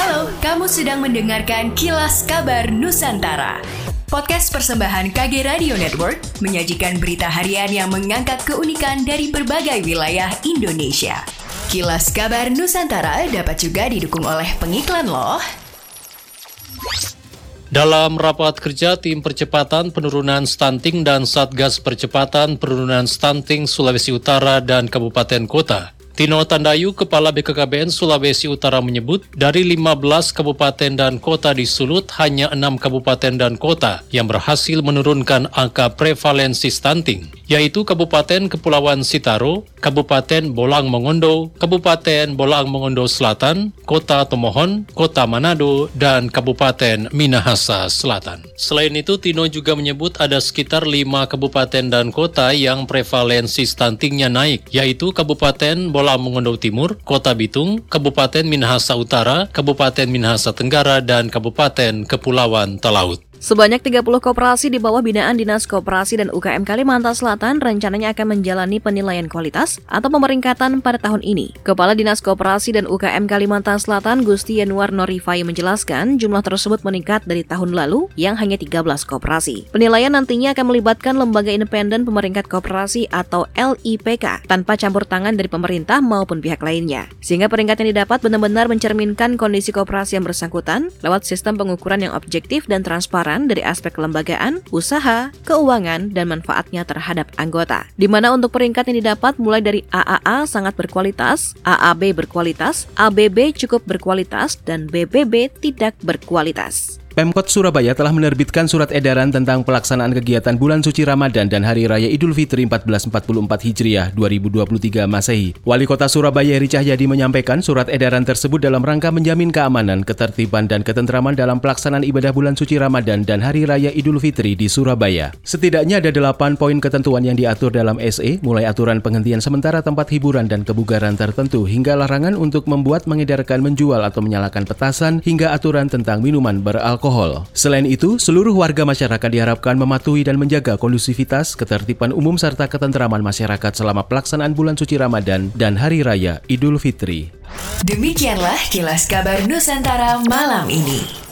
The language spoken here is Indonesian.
Halo, kamu sedang mendengarkan Kilas Kabar Nusantara. Podcast persembahan KG Radio Network menyajikan berita harian yang mengangkat keunikan dari berbagai wilayah Indonesia. Kilas Kabar Nusantara dapat juga didukung oleh pengiklan loh. Dalam rapat kerja tim percepatan penurunan stunting dan Satgas Percepatan Penurunan Stunting Sulawesi Utara dan Kabupaten Kota, Tino Tandayu, Kepala BKKBN Sulawesi Utara menyebut, dari 15 kabupaten dan kota di Sulut, hanya 6 kabupaten dan kota yang berhasil menurunkan angka prevalensi stunting, yaitu Kabupaten Kepulauan Sitaro, Kabupaten Bolang Mongondo, Kabupaten Bolang Mongondo Selatan, Kota Tomohon, Kota Manado, dan Kabupaten Minahasa Selatan. Selain itu, Tino juga menyebut ada sekitar 5 kabupaten dan kota yang prevalensi stuntingnya naik, yaitu Kabupaten Bolang Mongondo Timur, Kota Bitung, Kabupaten Minahasa Utara, Kabupaten Minahasa Tenggara, dan Kabupaten Kepulauan Talaut. Sebanyak 30 koperasi di bawah binaan Dinas Koperasi dan UKM Kalimantan Selatan rencananya akan menjalani penilaian kualitas atau pemeringkatan pada tahun ini. Kepala Dinas Koperasi dan UKM Kalimantan Selatan Gusti Yanuar Norifai menjelaskan jumlah tersebut meningkat dari tahun lalu yang hanya 13 koperasi. Penilaian nantinya akan melibatkan lembaga independen pemeringkat koperasi atau LIPK tanpa campur tangan dari pemerintah maupun pihak lainnya. Sehingga peringkat yang didapat benar-benar mencerminkan kondisi koperasi yang bersangkutan lewat sistem pengukuran yang objektif dan transparan dari aspek kelembagaan, usaha, keuangan, dan manfaatnya terhadap anggota. Di mana untuk peringkat yang didapat mulai dari AAA sangat berkualitas, AAB berkualitas, ABB cukup berkualitas, dan BBB tidak berkualitas. Pemkot Surabaya telah menerbitkan surat edaran tentang pelaksanaan kegiatan bulan suci Ramadan dan Hari Raya Idul Fitri 1444 Hijriah 2023 Masehi. Wali Kota Surabaya Heri Cahyadi menyampaikan surat edaran tersebut dalam rangka menjamin keamanan, ketertiban, dan ketentraman dalam pelaksanaan ibadah bulan suci Ramadan dan Hari Raya Idul Fitri di Surabaya. Setidaknya ada 8 poin ketentuan yang diatur dalam SE, mulai aturan penghentian sementara tempat hiburan dan kebugaran tertentu hingga larangan untuk membuat, mengedarkan, menjual, atau menyalakan petasan hingga aturan tentang minuman beralkohol alkohol. Selain itu, seluruh warga masyarakat diharapkan mematuhi dan menjaga kondusivitas, ketertiban umum serta ketentraman masyarakat selama pelaksanaan bulan suci Ramadan dan Hari Raya Idul Fitri. Demikianlah kilas kabar Nusantara malam ini.